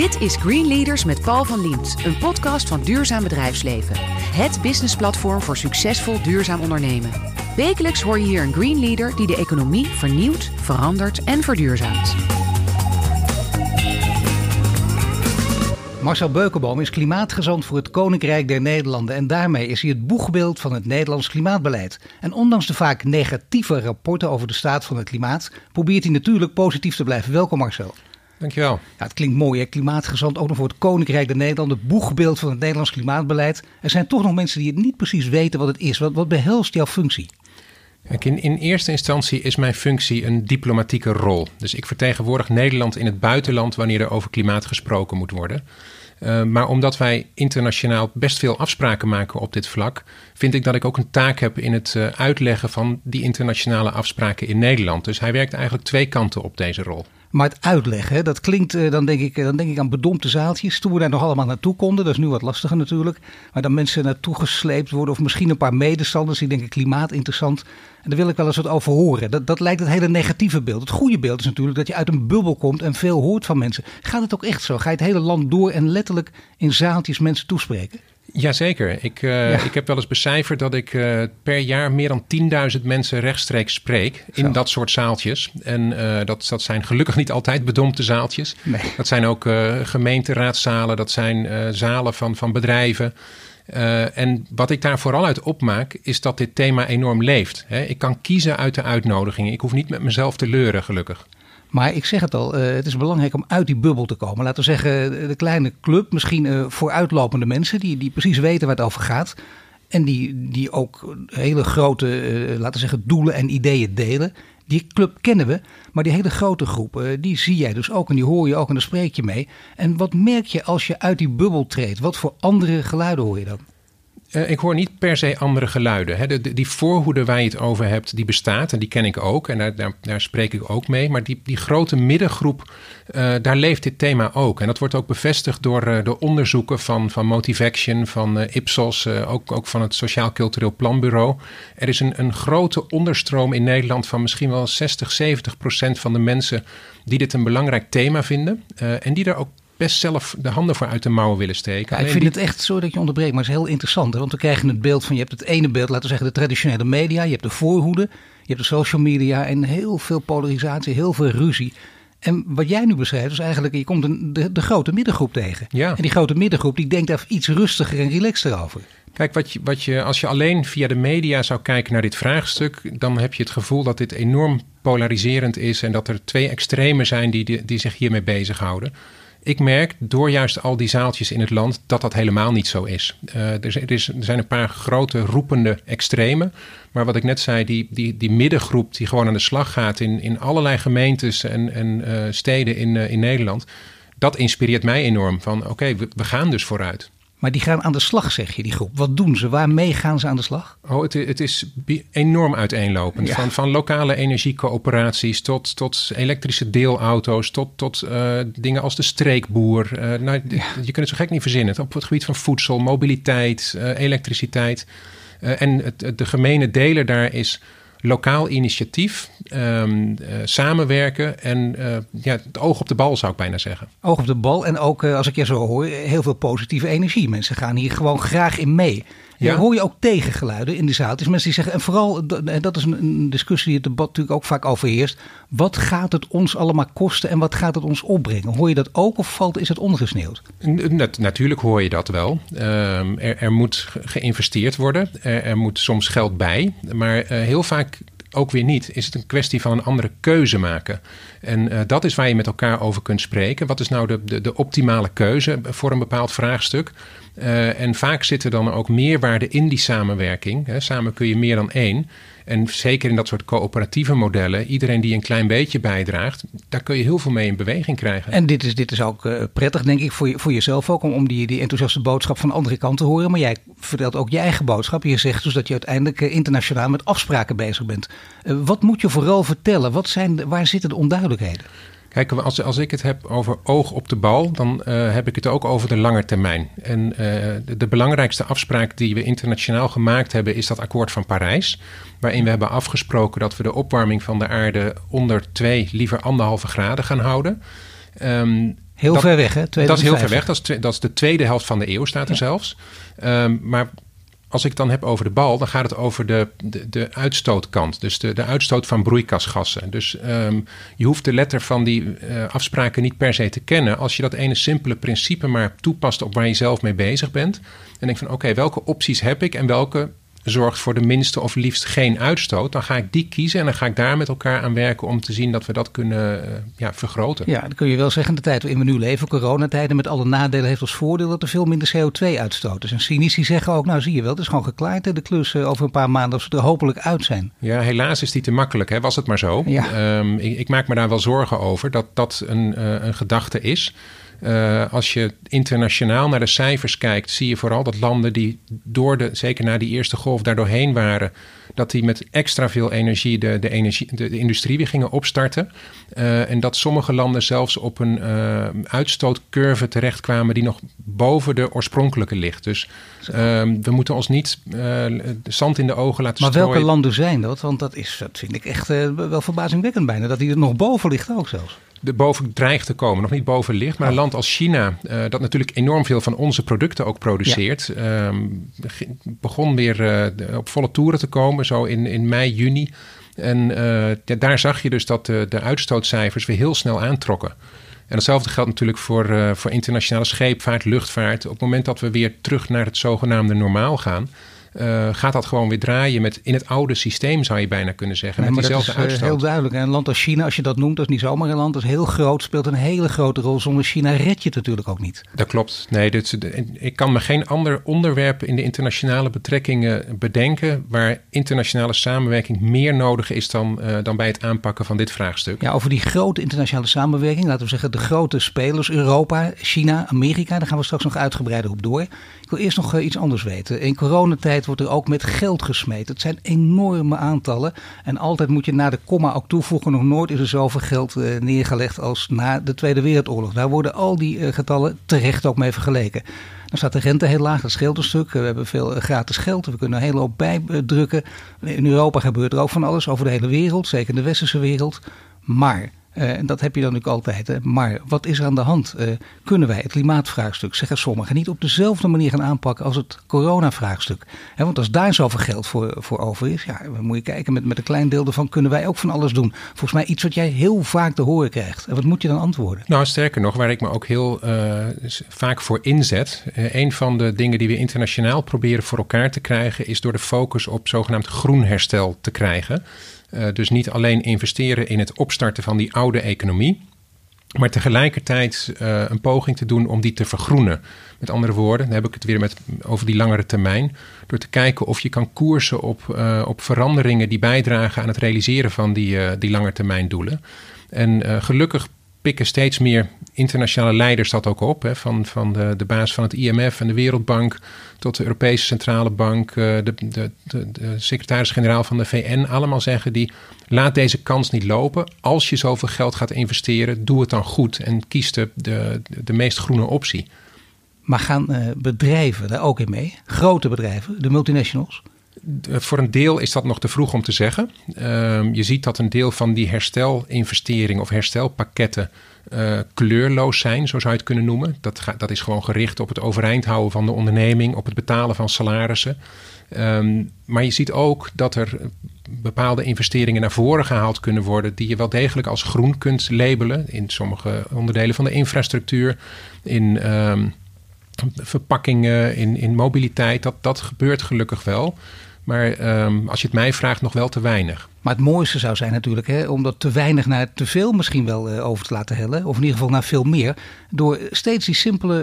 Dit is Green Leaders met Paul van Liemt, een podcast van Duurzaam Bedrijfsleven. Het businessplatform voor succesvol duurzaam ondernemen. Wekelijks hoor je hier een Green Leader die de economie vernieuwt, verandert en verduurzaamt. Marcel Beukenboom is klimaatgezant voor het Koninkrijk der Nederlanden en daarmee is hij het boegbeeld van het Nederlands klimaatbeleid. En ondanks de vaak negatieve rapporten over de staat van het klimaat, probeert hij natuurlijk positief te blijven. Welkom Marcel. Dankjewel. Ja, het klinkt mooi, hè? klimaatgezant, ook nog voor het Koninkrijk der Nederlanden, boegbeeld van het Nederlands klimaatbeleid. Er zijn toch nog mensen die het niet precies weten wat het is. Wat, wat behelst jouw functie? in, in eerste instantie is mijn functie een diplomatieke rol. Dus ik vertegenwoordig Nederland in het buitenland wanneer er over klimaat gesproken moet worden. Uh, maar omdat wij internationaal best veel afspraken maken op dit vlak, vind ik dat ik ook een taak heb in het uh, uitleggen van die internationale afspraken in Nederland. Dus hij werkt eigenlijk twee kanten op deze rol. Maar het uitleggen, dat klinkt, eh, dan denk ik, dan denk ik aan bedompte zaaltjes. Toen we daar nog allemaal naartoe konden, dat is nu wat lastiger natuurlijk. Maar dan mensen naartoe gesleept worden, of misschien een paar medestanders die denken klimaat interessant. En daar wil ik wel eens wat over horen. Dat, dat lijkt het hele negatieve beeld. Het goede beeld is natuurlijk dat je uit een bubbel komt en veel hoort van mensen. Gaat het ook echt zo? Ga je het hele land door en letterlijk in zaaltjes mensen toespreken? Jazeker. Ik, uh, ik heb wel eens becijferd dat ik uh, per jaar meer dan 10.000 mensen rechtstreeks spreek in Zo. dat soort zaaltjes. En uh, dat, dat zijn gelukkig niet altijd bedompte zaaltjes. Nee. Dat zijn ook gemeenteraadszalen, dat zijn zalen van, van bedrijven. en wat ik daar vooral uit opmaak, is dat dit thema enorm leeft. Hè? Ik kan kiezen uit de uitnodigingen. Ik hoef niet met mezelf te leuren, gelukkig. Maar ik zeg het al, uh, het is belangrijk om uit die bubbel te komen. Laten we zeggen, de kleine club, misschien uh, vooruitlopende mensen die, die precies weten waar het over gaat. En die, die ook hele grote, uh, laten we zeggen, doelen en ideeën delen. Die club kennen we, maar die hele grote groep, die zie jij dus ook en die hoor je ook en daar spreek je mee. En wat merk je als je uit die bubbel treedt? Wat voor andere geluiden hoor je dan? Uh, ik hoor niet per se andere geluiden. Hè. De, die voorhoede waar je het over hebt, die bestaat en die ken ik ook. En daar, daar, daar spreek ik ook mee. Maar die, die grote middengroep, uh, daar leeft dit thema ook. En dat wordt ook bevestigd door uh, de onderzoeken van, van Motivaction, van Ipsos, ook, ook van het Sociaal Cultureel Planbureau. Er is een, een grote onderstroom in Nederland van misschien wel 60, 70 procent van de mensen die dit een belangrijk thema vinden. en die er ook best zelf de handen voor uit de mouwen willen steken. Ja, ik vind het echt zo dat je onderbreekt, maar het is heel interessant. Hè? Want we krijgen het beeld van, je hebt het ene beeld, laten we zeggen de traditionele media. Je hebt de voorhoede, je hebt de social media en heel veel polarisatie, heel veel ruzie. En wat jij nu beschrijft is eigenlijk, je komt een, de, de grote middengroep tegen. Ja. En die grote middengroep die denkt daar iets rustiger en relaxter over. Kijk, wat je, wat je, als je alleen via de media zou kijken naar dit vraagstuk, dan heb je het gevoel dat dit enorm polariserend is en dat er twee extremen zijn die, die, die zich hiermee bezighouden. Ik merk door juist al die zaaltjes in het land dat dat helemaal niet zo is. Uh, er, is, er zijn een paar grote roepende extremen. Maar wat ik net zei, die, die, die middengroep die gewoon aan de slag gaat in, in allerlei gemeentes en, en uh, steden in, uh, in Nederland. Dat inspireert mij enorm. Van oké, we, we gaan dus vooruit. Maar die gaan aan de slag, zeg je, die groep. Wat doen ze? Waarmee gaan ze aan de slag? Oh, het, het is enorm uiteenlopend. Ja. Van, van lokale energiecoöperaties tot, tot elektrische deelauto's... tot, tot uh, dingen als de streekboer. Uh, nou, ja. Je kunt het zo gek niet verzinnen. Op het gebied van voedsel, mobiliteit, uh, elektriciteit. en het, de gemene deler daar is lokaal initiatief, um, uh, samenwerken en uh, ja, het oog op de bal zou ik bijna zeggen. Oog op de bal en ook, uh, als ik je zo hoor, heel veel positieve energie. Mensen gaan hier gewoon graag in mee. Ja. hoor je ook tegengeluiden in de zaal. Het is mensen die zeggen, en vooral, dat is een discussie die het debat natuurlijk ook vaak overheerst. Wat gaat het ons allemaal kosten en wat gaat het ons opbrengen? Hoor je dat ook of valt, is het ongesneeuwd? Nat, natuurlijk hoor je dat wel. Um, er, er, moet geïnvesteerd worden. Er, er, moet soms geld bij. Maar uh, heel vaak ook weer niet. Is het een kwestie van een andere keuze maken? En uh, dat is waar je met elkaar over kunt spreken. Wat is nou de, de, de optimale keuze voor een bepaald vraagstuk? Uh, en vaak zit er dan ook meerwaarde in die samenwerking. Hè. Samen kun je meer dan één. En zeker in dat soort coöperatieve modellen, iedereen die een klein beetje bijdraagt, daar kun je heel veel mee in beweging krijgen. En dit is, dit is ook uh, prettig, denk ik, voor, je, voor jezelf ook, om, om die, die enthousiaste boodschap van de andere kant te horen. Maar jij vertelt ook je eigen boodschap. Je zegt dus dat je uiteindelijk internationaal met afspraken bezig bent. Wat moet je vooral vertellen? Wat zijn, waar zitten de onduidelijkheden? Kijk, als, als ik het heb over oog op de bal, dan uh, heb ik het ook over de lange termijn. En uh, de, de, belangrijkste afspraak die we internationaal gemaakt hebben, is dat akkoord van Parijs. Waarin we hebben afgesproken dat we de opwarming van de aarde onder twee, liever anderhalve graden gaan houden. Um, Heel dat, ver weg, hè? Dat is heel ver weg. Dat is, dat is de tweede helft van de eeuw, staat er zelfs. Um, maar als ik dan heb over de bal, dan gaat het over de, de, de uitstootkant. Dus de, de uitstoot van broeikasgassen. Dus um, je hoeft de letter van die uh, afspraken niet per se te kennen. Als je dat ene simpele principe maar toepast op waar je zelf mee bezig bent. En denk van oké, welke opties heb ik en welke zorgt voor de minste of liefst geen uitstoot, dan ga ik die kiezen en dan ga ik daar met elkaar aan werken om te zien dat we dat kunnen uh, ja, vergroten. Ja, dan kun je wel zeggen, de tijd waarin we nu leven, coronatijden met alle nadelen, heeft als voordeel dat er veel minder CO2 uitstoot. Dus en cynici zeggen ook, nou zie je wel, het is gewoon geklaard de klus uh, over een paar maanden als we er hopelijk uit zijn. Ja, helaas is die te makkelijk, hè? was het maar zo. Ja. Um, ik, ik, maak me daar wel zorgen over dat dat een, uh, een gedachte is. Uh, als je internationaal naar de cijfers kijkt, zie je vooral dat landen die door de, zeker na die eerste golf, daar doorheen waren, dat die met extra veel energie de, de, energie, de, de industrie weer gingen opstarten. Uh, en dat sommige landen zelfs op een uh, uitstootcurve terechtkwamen die nog boven de oorspronkelijke ligt. Dus we moeten ons niet zand in de ogen laten maar strooien. Maar welke landen zijn dat? Want dat, is, dat vind ik echt wel verbazingwekkend bijna, dat die er nog boven ligt ook zelfs de boven dreigt te komen. Nog niet boven ligt, maar een land als China, uh, dat natuurlijk enorm veel van onze producten ook produceert, ja. um, begon weer uh, op volle toeren te komen, zo in, in mei, juni. En ja, daar zag je dus dat de, de uitstootcijfers weer heel snel aantrokken. En hetzelfde geldt natuurlijk voor, voor internationale scheepvaart, luchtvaart. Op het moment dat we weer terug naar het zogenaamde normaal gaan, uh, gaat dat gewoon weer draaien met in het oude systeem, zou je bijna kunnen zeggen. Nee, met maar diezelfde dat is, uitstoot. heel duidelijk. En een land als China, als je dat noemt, dat is niet zomaar een land, dat is heel groot, speelt een hele grote rol. Zonder China red je het natuurlijk ook niet. Dat klopt. Nee, dit, ik kan me geen ander onderwerp in de internationale betrekkingen bedenken waar internationale samenwerking meer nodig is dan, uh, dan bij het aanpakken van dit vraagstuk. Ja, over die grote internationale samenwerking, laten we zeggen de grote spelers, Europa, China, Amerika, daar gaan we straks nog uitgebreider op door. Ik wil eerst nog iets anders weten. In coronatijd wordt er ook met geld gesmeed. Het zijn enorme aantallen. En altijd moet je na de komma ook toevoegen: nog nooit is er zoveel geld uh, neergelegd als na de Tweede Wereldoorlog. Daar worden al die uh, getallen terecht ook mee vergeleken. Dan staat de rente heel laag, dat scheelt een stuk. We hebben veel gratis geld, we kunnen een hele hoop bijdrukken. In Europa gebeurt er ook van alles over de hele wereld, zeker in de westerse wereld. Maar en dat heb je dan natuurlijk altijd. Maar wat is er aan de hand? Uh, kunnen wij het klimaatvraagstuk, zeggen sommigen, niet op dezelfde manier gaan aanpakken als het coronavraagstuk? Want als daar zoveel geld voor, voor over is, ja, dan moet je kijken met, met een klein deel ervan, kunnen wij ook van alles doen? Volgens mij iets wat jij heel vaak te horen krijgt. En wat moet je dan antwoorden? Nou, sterker nog, waar ik me ook heel uh, vaak voor inzet. een van de dingen die we internationaal proberen voor elkaar te krijgen, is door de focus op zogenaamd groen herstel te krijgen. Uh, dus niet alleen investeren in het opstarten van die oude economie, maar tegelijkertijd uh, een poging te doen om die te vergroenen. Met andere woorden, dan heb ik het weer met, over die langere termijn. Door te kijken of je kan koersen op, uh, op veranderingen die bijdragen aan het realiseren van die, die langetermijn doelen. En gelukkig pikken steeds meer internationale leiders dat ook op. Hè, van van de, de baas van het IMF en de Wereldbank tot de Europese Centrale Bank, de, de, de, de secretaris-generaal van de VN. Allemaal zeggen die laat deze kans niet lopen. Als je zoveel geld gaat investeren, doe het dan goed en kies de, de, de meest groene optie. Maar gaan uh, bedrijven daar ook in mee? Grote bedrijven, de multinationals? Voor een deel is dat nog te vroeg om te zeggen. Uh, je ziet dat een deel van die herstelinvesteringen of herstelpakketten uh, kleurloos zijn, zo zou je het kunnen noemen. Dat, dat is gewoon gericht op het overeind houden van de onderneming, op het betalen van salarissen. Um, maar je ziet ook dat er bepaalde investeringen naar voren gehaald kunnen worden, die je wel degelijk als groen kunt labelen in sommige onderdelen van de infrastructuur, in um, verpakkingen, in, in mobiliteit. Dat, dat gebeurt gelukkig wel. Maar um, als je het mij vraagt, nog wel te weinig. Maar het mooiste zou zijn natuurlijk hè, om dat te weinig naar te veel misschien wel uh, over te laten hellen. Of in ieder geval naar veel meer. Door steeds die simpele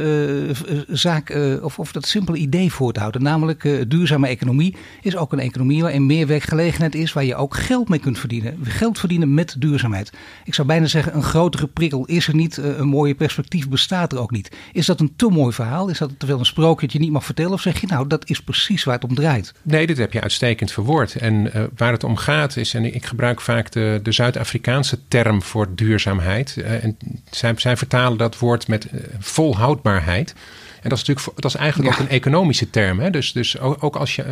uh, zaak uh, of, of dat simpele idee voor te houden. Namelijk duurzame economie is ook een economie waarin meer werkgelegenheid is. Waar je ook geld mee kunt verdienen. Geld verdienen met duurzaamheid. Ik zou bijna zeggen een grotere prikkel is er niet. een mooie perspectief bestaat er ook niet. Is dat een te mooi verhaal? Is dat te veel een sprookje dat je niet mag vertellen? Of zeg je nou dat is precies waar het om draait? Nee, dit heb je uitstekend verwoord. En waar het om gaat is is, en ik gebruik vaak de, de Zuid-Afrikaanse term voor duurzaamheid. en zij, zij vertalen dat woord met volhoudbaarheid. En dat is natuurlijk dat is eigenlijk ook een economische term. Hè? Dus, dus ook, als je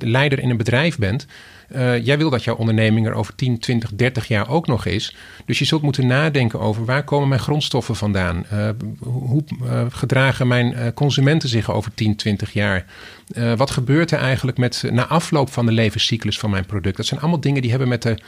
uh, leider in een bedrijf bent, uh, jij wil dat jouw onderneming er over 10, 20, 30 jaar ook nog is. Dus je zult moeten nadenken over waar komen mijn grondstoffen vandaan? Uh, hoe gedragen mijn consumenten zich over 10, 20 jaar? wat gebeurt er eigenlijk met na afloop van de levenscyclus van mijn product? Dat zijn allemaal dingen die hebben met de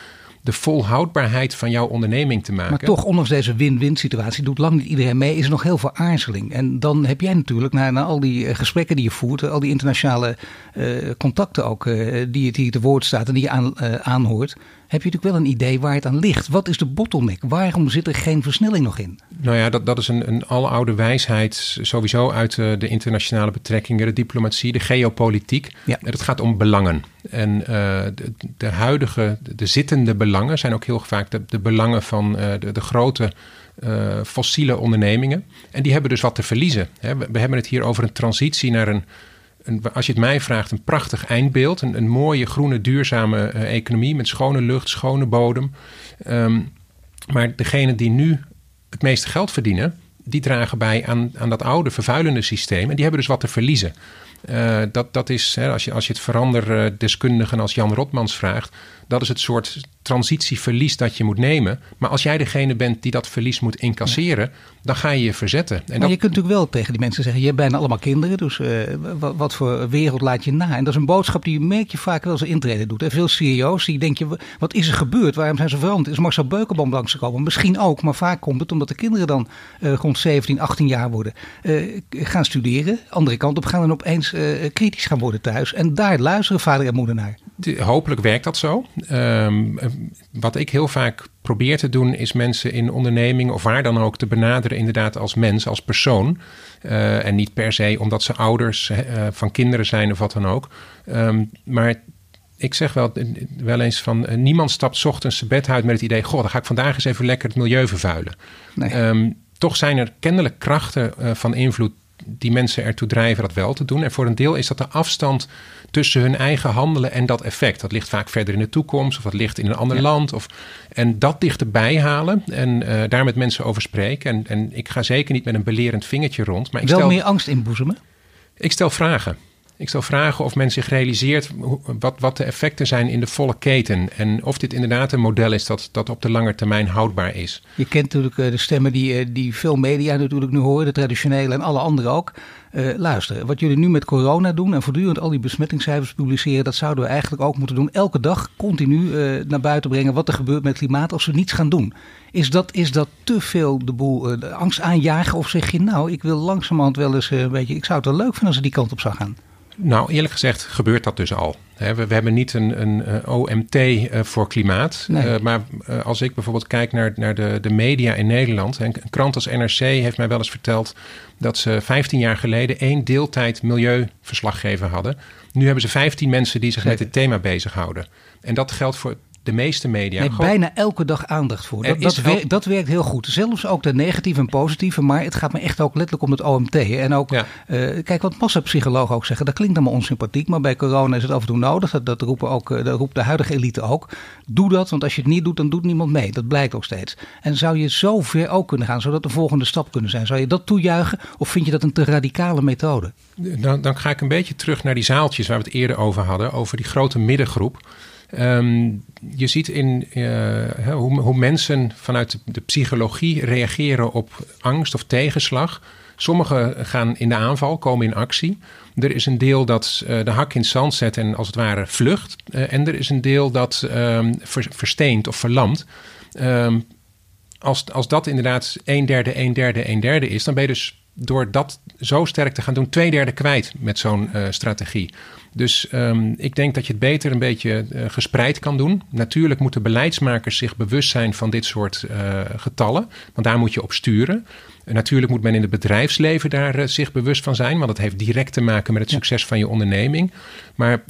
de volhoudbaarheid van jouw onderneming te maken. Maar toch, ondanks deze win-win situatie, doet lang niet iedereen mee, is er nog heel veel aarzeling. En dan heb jij natuurlijk, na, na al die eh, gesprekken die je voert, al die internationale uh, contacten ook, uh, die, die te woord staat en die je aan, uh, aanhoort, heb je natuurlijk wel een idee waar het aan ligt. Wat is de bottleneck? Waarom zit er geen versnelling nog in? Nou ja, dat, dat is een, een aloude wijsheid sowieso uit de, de internationale betrekkingen, de diplomatie, de geopolitiek. Ja. Het gaat om belangen. En uh, de, de, huidige, de zittende belangen zijn ook heel vaak de, de belangen van uh, de, de, grote uh, fossiele ondernemingen. En die hebben dus wat te verliezen. Hè. We, we, hebben het hier over een transitie naar een, als je het mij vraagt, een prachtig eindbeeld. Een, een mooie, groene, duurzame economie met schone lucht, schone bodem. Um, maar degenen die nu het meeste geld verdienen, die dragen bij aan, aan dat oude vervuilende systeem. En die hebben dus wat te verliezen. Uh, dat, dat is, hè, als, je, als je het veranderdeskundigen als Jan Rotmans vraagt, dat is het soort transitieverlies dat je moet nemen. Maar als jij degene bent die dat verlies moet incasseren, dan ga je je verzetten. En maar dat... je kunt natuurlijk wel tegen die mensen zeggen: je hebt bijna allemaal kinderen, dus uh, wat, wat, voor wereld laat je na? En dat is een boodschap die merk je vaak wel eens intreden doet. En veel CEO's die denken: wat is er gebeurd? Waarom zijn ze veranderd? Is Marcel Beukenboom langsgekomen? Misschien ook, maar vaak komt het omdat de kinderen dan uh, rond 17, 18 jaar worden. Uh, gaan studeren, andere kant op gaan dan opeens kritisch gaan worden thuis. En daar luisteren vader en moeder naar. Hopelijk werkt dat zo. Um, wat ik heel vaak probeer te doen, is mensen in ondernemingen of waar dan ook te benaderen, inderdaad als mens, als persoon. Uh, en niet per se omdat ze ouders uh, van kinderen zijn of wat dan ook. Um, maar ik zeg wel, wel eens van uh, niemand stapt ochtends zijn bed uit met het idee: Goh, dan ga ik vandaag eens even lekker het milieu vervuilen. Nee. Um, toch zijn er kennelijk krachten van invloed die mensen ertoe drijven dat wel te doen. En voor een deel is dat de afstand tussen hun eigen handelen en dat effect. Dat ligt vaak verder in de toekomst of dat ligt in een ander ja. land. Of, en dat dichterbij halen en uh, daar met mensen over spreken. En, en ik ga zeker niet met een belerend vingertje rond. Maar ik wel stel, meer angst inboezemen? Ik stel vragen. Ik stel vragen of men zich realiseert wat, wat de effecten zijn in de volle keten. En of dit inderdaad een model is dat, dat op de lange termijn houdbaar is. Je kent natuurlijk de stemmen die, die veel media natuurlijk nu horen, de traditionele en alle anderen ook. Uh, luister, wat jullie nu met corona doen en voortdurend al die besmettingscijfers publiceren, dat zouden we eigenlijk ook moeten doen. Elke dag continu naar buiten brengen wat er gebeurt met klimaat als we niets gaan doen. Is dat, is dat te veel de boel angst aanjagen? Of zeg je nou, ik wil langzamerhand wel eens een beetje, ik zou het wel leuk vinden als ze die kant op zou gaan? Nou, eerlijk gezegd gebeurt dat dus al. We, hebben niet een, een, een OMT voor klimaat. Nee. Uh, maar als ik bijvoorbeeld kijk naar, naar de, de media in Nederland. Een krant als NRC heeft mij wel eens verteld dat ze 15 jaar geleden één deeltijd milieuverslaggever hadden. Nu hebben ze 15 mensen die zich met dit thema bezighouden. En dat geldt voor de meeste media. Nee, gewoon... bijna elke dag aandacht voor. Dat, dat, werkt, dat, werkt heel goed. Zelfs ook de negatieve en positieve. Maar het gaat me echt ook letterlijk om het OMT. En ook, ja. uh, kijk wat massapsychologen ook zeggen. Dat klinkt allemaal onsympathiek. Maar bij corona is het af en toe nodig. Dat, dat, roepen ook, dat roept de huidige elite ook. Doe dat, want als je het niet doet, dan doet niemand mee. Dat blijkt ook steeds. En zou je zo ver ook kunnen gaan, zodat de volgende stap kunnen zijn? Zou je dat toejuichen? Of vind je dat een te radicale methode? Dan, dan ga ik een beetje terug naar die zaaltjes waar we het eerder over hadden. Over die grote middengroep. Um, je ziet in uh, hoe, hoe, mensen vanuit de, psychologie reageren op angst of tegenslag. Sommigen gaan in de aanval, komen in actie. Er is een deel dat uh, de hak in het zand zet en als het ware vlucht. Uh, en er is een deel dat ver, versteent of verlamt. Um, als, als dat inderdaad een derde, een derde, een derde is, dan ben je dus door dat zo sterk te gaan doen, twee derde kwijt met zo'n strategie. Dus um, ik denk dat je het beter een beetje uh, gespreid kan doen. Natuurlijk moeten beleidsmakers zich bewust zijn van dit soort uh, getallen, want daar moet je op sturen. En natuurlijk moet men in het bedrijfsleven daar uh, zich bewust van zijn, want dat heeft direct te maken met het succes van je onderneming. Maar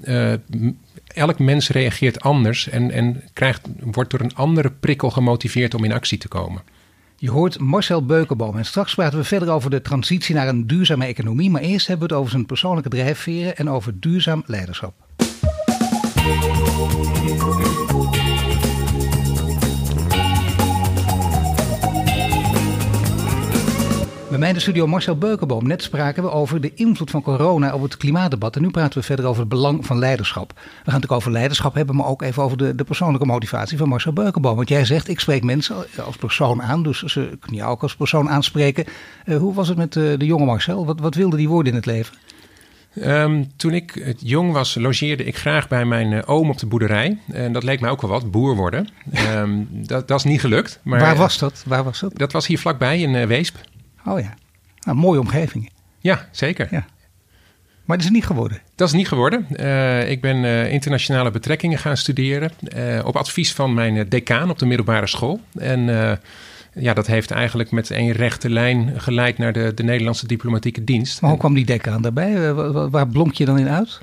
elk mens reageert anders en, en krijgt, wordt door een andere prikkel gemotiveerd om in actie te komen. Je hoort Marcel Beukenboom en straks praten we verder over de transitie naar een duurzame economie. Maar eerst hebben we het over zijn persoonlijke drijfveren en over duurzaam leiderschap. Bij mij in de studio Marcel Beukenboom. Net spraken we over de invloed van corona op het klimaatdebat. En nu praten we verder over het belang van leiderschap. We gaan natuurlijk over leiderschap hebben, maar ook even over de, de persoonlijke motivatie van Marcel Beukenboom. Want jij zegt, ik spreek mensen als persoon aan, dus ze kunnen jou ook als persoon aanspreken. Uh, hoe was het met uh, de jonge Marcel? Wat, wat wilde die worden in het leven? Um, toen ik jong was, logeerde ik graag bij mijn uh, oom op de boerderij. En dat leek mij ook wel wat, boer worden. Um, dat, dat is niet gelukt. Maar, Waar was dat? Waar was dat? Dat was hier vlakbij in uh, Weesp. Oh ja, nou, mooie omgeving. Ja, zeker. Ja. Maar dat is niet geworden? Dat is niet geworden. Uh, ik ben uh, internationale betrekkingen gaan studeren. Uh, op advies van mijn decaan op de middelbare school. En ja, dat heeft eigenlijk met één rechte lijn geleid naar de, de Nederlandse diplomatieke dienst. Maar hoe kwam die decaan daarbij? Waar blonk je dan in uit?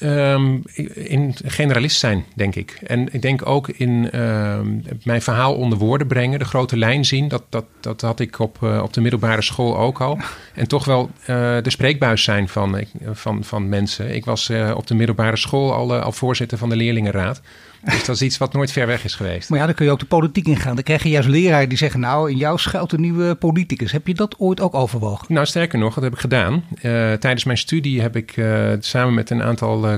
Um, in generalist zijn, denk ik. En ik denk ook in uh, mijn verhaal onder woorden brengen, de grote lijn zien. Dat, dat, dat had ik op, uh, op de middelbare school ook al. En toch wel uh, de spreekbuis zijn van, van, van mensen. Ik was uh, op de middelbare school al, al voorzitter van de leerlingenraad. Dus dat is iets wat nooit ver weg is geweest. Maar ja, dan kun je ook de politiek ingaan. Dan krijg je juist leraren die zeggen, nou, in jou schuilt een nieuwe politicus. Heb je dat ooit ook overwogen? Nou, sterker nog, dat heb ik gedaan. Uh, tijdens mijn studie heb ik uh, samen met een aantal uh,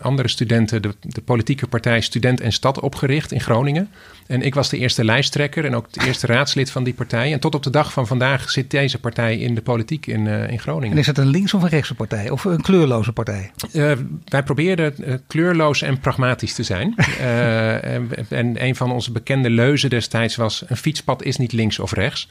andere studenten de, de, politieke partij Student en Stad opgericht in Groningen. En ik was de eerste lijsttrekker en ook het eerste raadslid van die partij. En tot op de dag van vandaag zit deze partij in de politiek in, in Groningen. En is het een links- of een rechtse partij? Of een kleurloze partij? wij probeerden kleurloos en pragmatisch te zijn. En, en, een van onze bekende leuzen destijds was: een fietspad is niet links of rechts.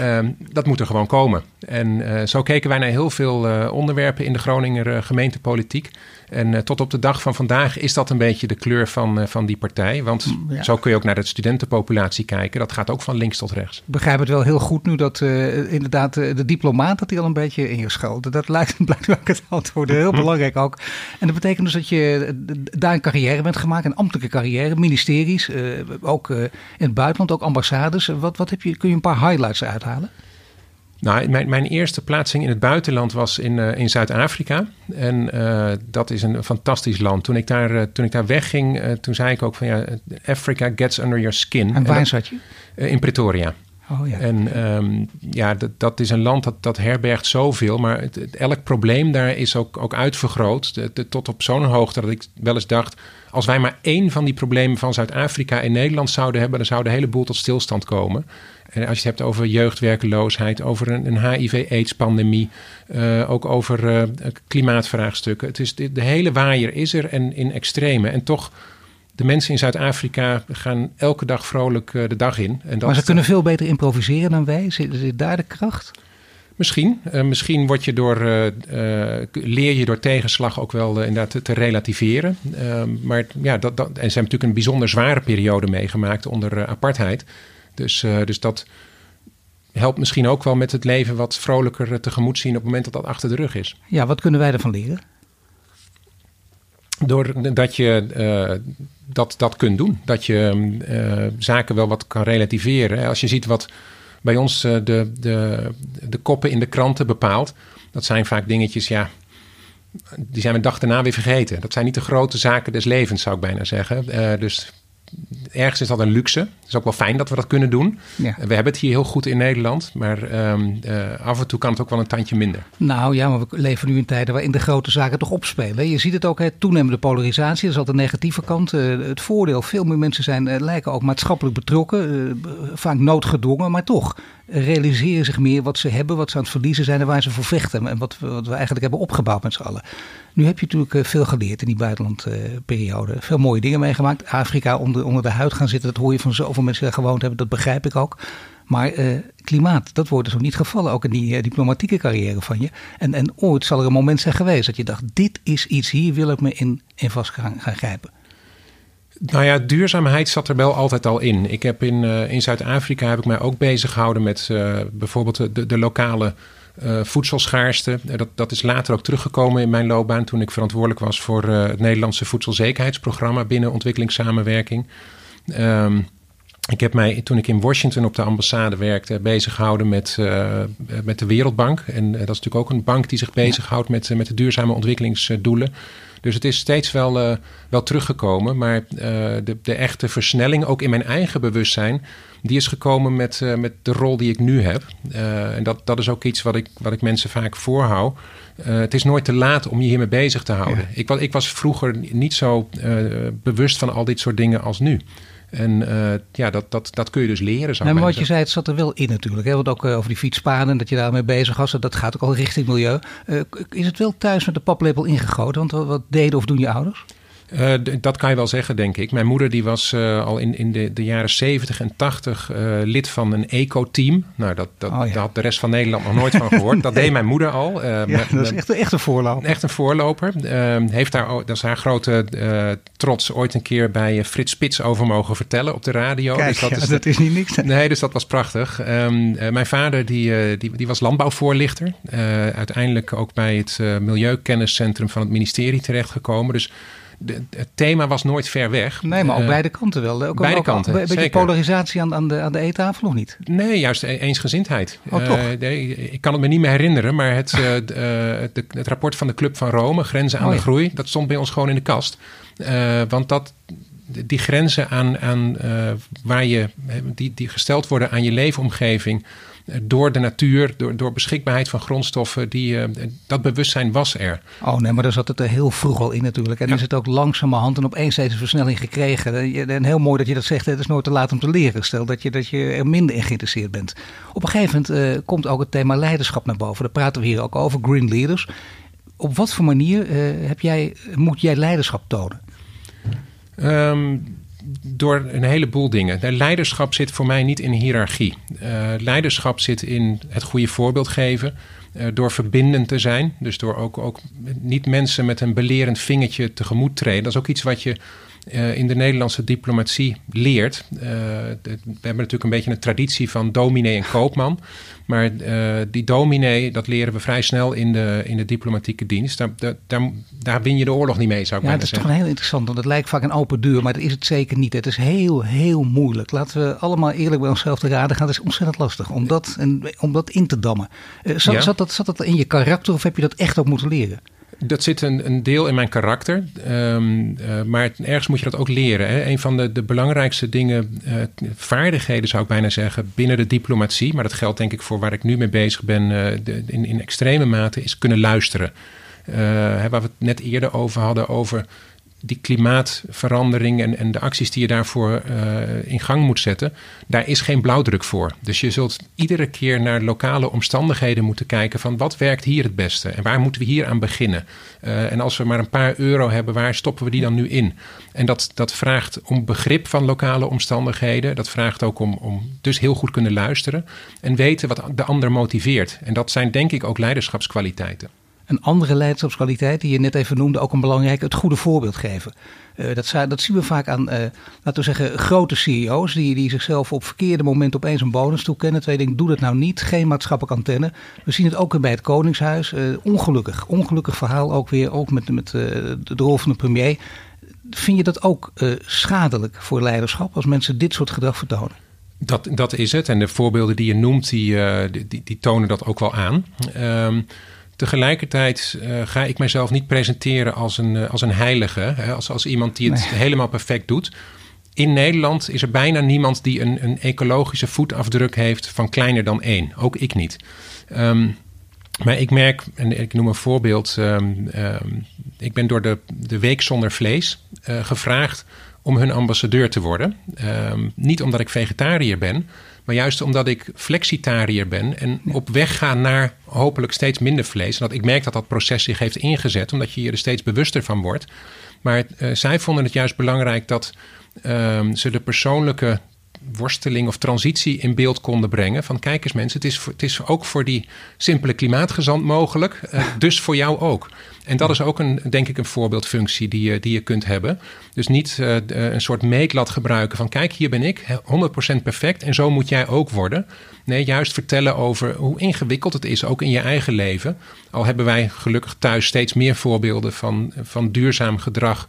Uh, dat moet er gewoon komen. En zo keken wij naar heel veel onderwerpen in de Groninger gemeentepolitiek. En tot op de dag van vandaag is dat een beetje de kleur van, van die partij. Want mm, ja. zo kun je ook naar de studentenpopulatie kijken. Dat gaat ook van links tot rechts. Ik begrijp het wel heel goed nu dat inderdaad de diplomaat dat hij al een beetje in je schuilt. Dat lijkt blijkbaar het antwoord heel belangrijk ook. En dat betekent dus dat je daar een carrière bent gemaakt, een ambtelijke carrière, ministeries, uh, ook uh, in het buitenland, ook ambassades. Wat, wat heb je, kun je een paar highlights uithalen? Nou, mijn, mijn eerste plaatsing in het buitenland was in, uh, in Zuid-Afrika. En dat is een fantastisch land. Toen ik daar, toen ik daar wegging, toen zei ik ook van ja, Africa gets under your skin. En waar zat je? in Pretoria. Oh, ja. En um, ja, dat, dat is een land dat, dat herbergt zoveel. Maar het, het, elk probleem daar is ook, ook uitvergroot. De, de, tot op zo'n hoogte dat ik wel eens dacht... als wij maar één van die problemen van Zuid-Afrika in Nederland zouden hebben... dan zou de hele boel tot stilstand komen. En als je het hebt over jeugdwerkeloosheid... over een, een HIV-AIDS-pandemie... Uh, ook over uh, klimaatvraagstukken. Het is, de, de hele waaier is er en in extreme. En toch de mensen in Zuid-Afrika gaan elke dag vrolijk uh, de dag in. En dat, maar ze kunnen veel beter improviseren dan wij. Zit, zit daar de kracht? Misschien. Misschien word je door, leer je door tegenslag ook wel inderdaad te, te relativeren. Maar ja, dat, dat, en ze hebben natuurlijk een bijzonder zware periode meegemaakt onder apartheid. Dus, dus dat helpt misschien ook wel met het leven wat vrolijker tegemoet zien op het moment dat dat achter de rug is. Ja, wat kunnen wij ervan leren? Doordat je uh, dat, dat kunt doen. Dat je uh, zaken wel wat kan relativeren. Als je ziet wat bij ons uh, de, de, de koppen in de kranten bepaalt. Dat zijn vaak dingetjes, ja, die zijn we dag daarna weer vergeten. Dat zijn niet de grote zaken des levens, zou ik bijna zeggen. dus ergens is dat een luxe. Het is ook wel fijn dat we dat kunnen doen. Ja. We hebben het hier heel goed in Nederland, maar um, uh, af en toe kan het ook wel een tandje minder. Nou ja, maar we leven nu in tijden waarin de grote zaken toch opspelen. Je ziet het ook, hè, toenemende polarisatie, dat is altijd de negatieve kant. Uh, het voordeel, veel meer mensen zijn, uh, lijken ook maatschappelijk betrokken, vaak noodgedwongen, maar toch realiseren zich meer wat ze hebben, wat ze aan het verliezen zijn en waar ze voor vechten. En wat, wat we eigenlijk hebben opgebouwd met z'n allen. Nu heb je natuurlijk veel geleerd in die buitenlandperiode. veel mooie dingen meegemaakt. Afrika onder, onder de huid gaan zitten, dat hoor je van zoveel mensen die daar gewoond hebben, dat begrijp ik ook. Maar uh, klimaat, dat wordt dus ook niet gevallen, ook in die diplomatieke carrière van je. En, en ooit zal er een moment zijn geweest dat je dacht, dit is iets, hier wil ik me in, in vast gaan, grijpen. Nou ja, duurzaamheid zat er wel altijd al in. Ik heb in, in Zuid-Afrika heb ik mij ook bezig gehouden met bijvoorbeeld de, de lokale voedselschaarste. Dat, dat is later ook teruggekomen in mijn loopbaan toen ik verantwoordelijk was voor het Nederlandse voedselzekerheidsprogramma binnen ontwikkelingssamenwerking. Um, ik heb mij toen ik in Washington op de ambassade werkte bezig gehouden met, met de Wereldbank. En dat is natuurlijk ook een bank die zich bezighoudt met, met de duurzame ontwikkelingsdoelen. Dus het is steeds wel, uh, wel teruggekomen. Maar de, de echte versnelling, ook in mijn eigen bewustzijn, die is gekomen met, met de rol die ik nu heb. en dat, dat is ook iets wat ik, wat ik mensen vaak voorhoud. het is nooit te laat om je hiermee bezig te houden. Ja. Ik, was, ik was vroeger niet zo bewust van al dit soort dingen als nu. En uh, ja, dat, dat, dat kun je dus leren. Zou nee, maar wat je zei, het zat er wel in natuurlijk. Hè? Want ook uh, over die fietspaden, dat je daarmee bezig was. Dat gaat ook al richting milieu. Uh, is het wel thuis met de paplepel ingegoten? Want wat deden of doen je ouders? Uh, dat kan je wel zeggen, denk ik. Mijn moeder die was uh, al in, in de, de, jaren 70 en 80 uh, lid van een eco-team. Nou, dat, dat, oh, ja. daar had de rest van Nederland nog nooit van gehoord. Dat deed mijn moeder al. ja, met, dat is echt, echt een voorloper. Echt een voorloper. Ehm, heeft daar, dat is haar grote trots ooit een keer bij Frits Spits over mogen vertellen op de radio. Kijk, dus dat, ja, is, dat is niet niks. Nee, dus dat was prachtig. Um, mijn vader die, die, die was landbouwvoorlichter. uiteindelijk ook bij het Milieukenniscentrum van het ministerie terechtgekomen. Dus de, het thema was nooit ver weg. Nee, maar ook uh, beide kanten wel. Ook, beide ook, kanten, Een beetje zeker. polarisatie aan, aan de, aan de eettafel of niet? Nee, juist e-, eensgezindheid. Oh, toch? Uh, nee, ik kan het me niet meer herinneren, maar het, uh, de, het rapport van de Club van Rome, Grenzen aan oh, de ja. Groei, dat stond bij ons gewoon in de kast. want dat, die grenzen aan, aan waar je, die, die gesteld worden aan je leefomgeving door de natuur, door, door beschikbaarheid van grondstoffen, die, uh, dat bewustzijn was er. Oh nee, maar daar zat het er heel vroeg al in natuurlijk. En ja. is het ook langzamerhand en opeens steeds een versnelling gekregen. En heel mooi dat je dat zegt, het is nooit te laat om te leren. Stel dat je, dat je er minder in geïnteresseerd bent. Op een gegeven moment uh, komt ook het thema leiderschap naar boven. Daar praten we hier ook over, green leaders. Op wat voor manier uh, heb jij, moet jij leiderschap tonen? Um, door een heleboel dingen. De leiderschap zit voor mij niet in hiërarchie. Uh, leiderschap zit in het goede voorbeeld geven. Uh, door verbindend te zijn. Dus door ook, ook niet mensen met een belerend vingertje tegemoet treden. Dat is ook iets wat je uh, in de Nederlandse diplomatie leert. Uh, de, we hebben natuurlijk een beetje een traditie van dominee en koopman. Maar uh, die dominee, dat leren we vrij snel in de, in de diplomatieke dienst. Daar, daar, daar win je de oorlog niet mee, zou ik ja, bijna zeggen. Ja, dat is toch heel interessant, want het lijkt vaak een open deur, maar dat is het zeker niet. Het is heel, heel moeilijk. Laten we allemaal eerlijk bij onszelf te raden gaan. Het is ontzettend lastig om dat, en, om dat in te dammen. Zat, ja. zat, dat, zat dat in je karakter of heb je dat echt ook moeten leren? Dat zit een, een, deel in mijn karakter. Um, uh, maar ergens moet je dat ook leren. Hè? Een van de, de belangrijkste dingen, uh, vaardigheden zou ik bijna zeggen, binnen de diplomatie. Maar dat geldt denk ik voor waar ik nu mee bezig ben uh, de, in, in extreme mate, is kunnen luisteren. waar we het net eerder over hadden, over die klimaatverandering en, en de acties die je daarvoor uh, in gang moet zetten, daar is geen blauwdruk voor. Dus je zult iedere keer naar lokale omstandigheden moeten kijken van wat werkt hier het beste en waar moeten we hier aan beginnen. Uh, en als we maar een paar euro hebben, waar stoppen we die dan nu in? En dat, dat vraagt om begrip van lokale omstandigheden. Dat vraagt ook om, om dus heel goed kunnen luisteren en weten wat de ander motiveert. En dat zijn denk ik ook leiderschapskwaliteiten. Een andere leiderschapskwaliteit die je net even noemde, ook een belangrijke, het goede voorbeeld geven. Uh, dat, dat, zien we vaak aan, uh, laten we zeggen, grote CEO's die, die zichzelf op verkeerde moment opeens een bonus toekennen. Twee dingen, doe dat nou niet, geen maatschappelijke antenne. We zien het ook bij het Koningshuis. Uh, ongelukkig, ongelukkig verhaal ook weer, ook met, met de rol van de premier. Vind je dat ook schadelijk voor leiderschap als mensen dit soort gedrag vertonen? Dat, dat is het. En de voorbeelden die je noemt, die, die, die tonen dat ook wel aan. Um, Tegelijkertijd uh, ga ik mezelf niet presenteren als een, uh, als een heilige, hè, als, als iemand die het nee. helemaal perfect doet. In Nederland is er bijna niemand die een, een ecologische voetafdruk heeft van kleiner dan één. Ook ik niet. Um, maar ik merk, en ik noem een voorbeeld. Um, um, ik ben door de, de Week Zonder Vlees uh, gevraagd om hun ambassadeur te worden. niet omdat ik vegetariër ben, maar juist omdat ik flexitariër ben en op weg ga naar hopelijk steeds minder vlees. En dat ik merk dat dat proces zich heeft ingezet, omdat je je er steeds bewuster van wordt. Maar uh, zij vonden het juist belangrijk dat uh, ze de persoonlijke worsteling of transitie in beeld konden brengen. Van kijk eens mensen, het is, voor, het is ook voor die simpele klimaatgezant mogelijk. Uh, dus voor jou ook. En dat is ook een, denk ik een voorbeeldfunctie die je, die je kunt hebben. Dus niet uh, een soort meetlat gebruiken van kijk hier ben ik 100% perfect en zo moet jij ook worden. Nee, juist vertellen over hoe ingewikkeld het is, ook in je eigen leven. Al hebben wij gelukkig thuis steeds meer voorbeelden van, van duurzaam gedrag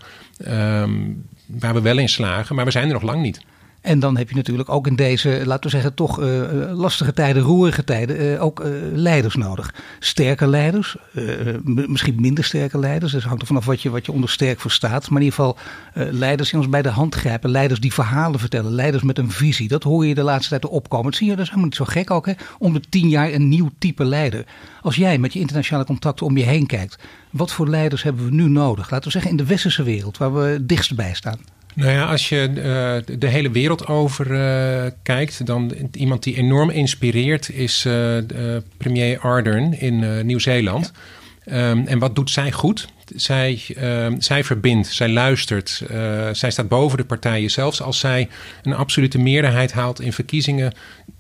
um, waar we wel in slagen, maar we zijn er nog lang niet. En dan heb je natuurlijk ook in deze, laten we zeggen, toch uh, lastige tijden, roerige tijden, uh, ook leiders nodig. Sterke leiders, misschien minder sterke leiders. Dus hangt er vanaf wat je, wat je onder sterk verstaat. Maar in ieder geval leiders die ons bij de hand grijpen. Leiders die verhalen vertellen. Leiders met een visie. Dat hoor je de laatste tijd opkomen. Dat zie je, dat is helemaal niet zo gek ook. Hè? Om de tien jaar een nieuw type leider. Als jij met je internationale contacten om je heen kijkt. Wat voor leiders hebben we nu nodig? Laten we zeggen in de westerse wereld, waar we dichtst bij staan. Nou ja, als je uh, de hele wereld over uh, kijkt, dan iemand die enorm inspireert is uh, premier Ardern in Nieuw-Zeeland. Ja. Um, en wat doet zij goed? Zij, zij verbindt, zij luistert, zij staat boven de partijen. Zelfs als zij een absolute meerderheid haalt in verkiezingen,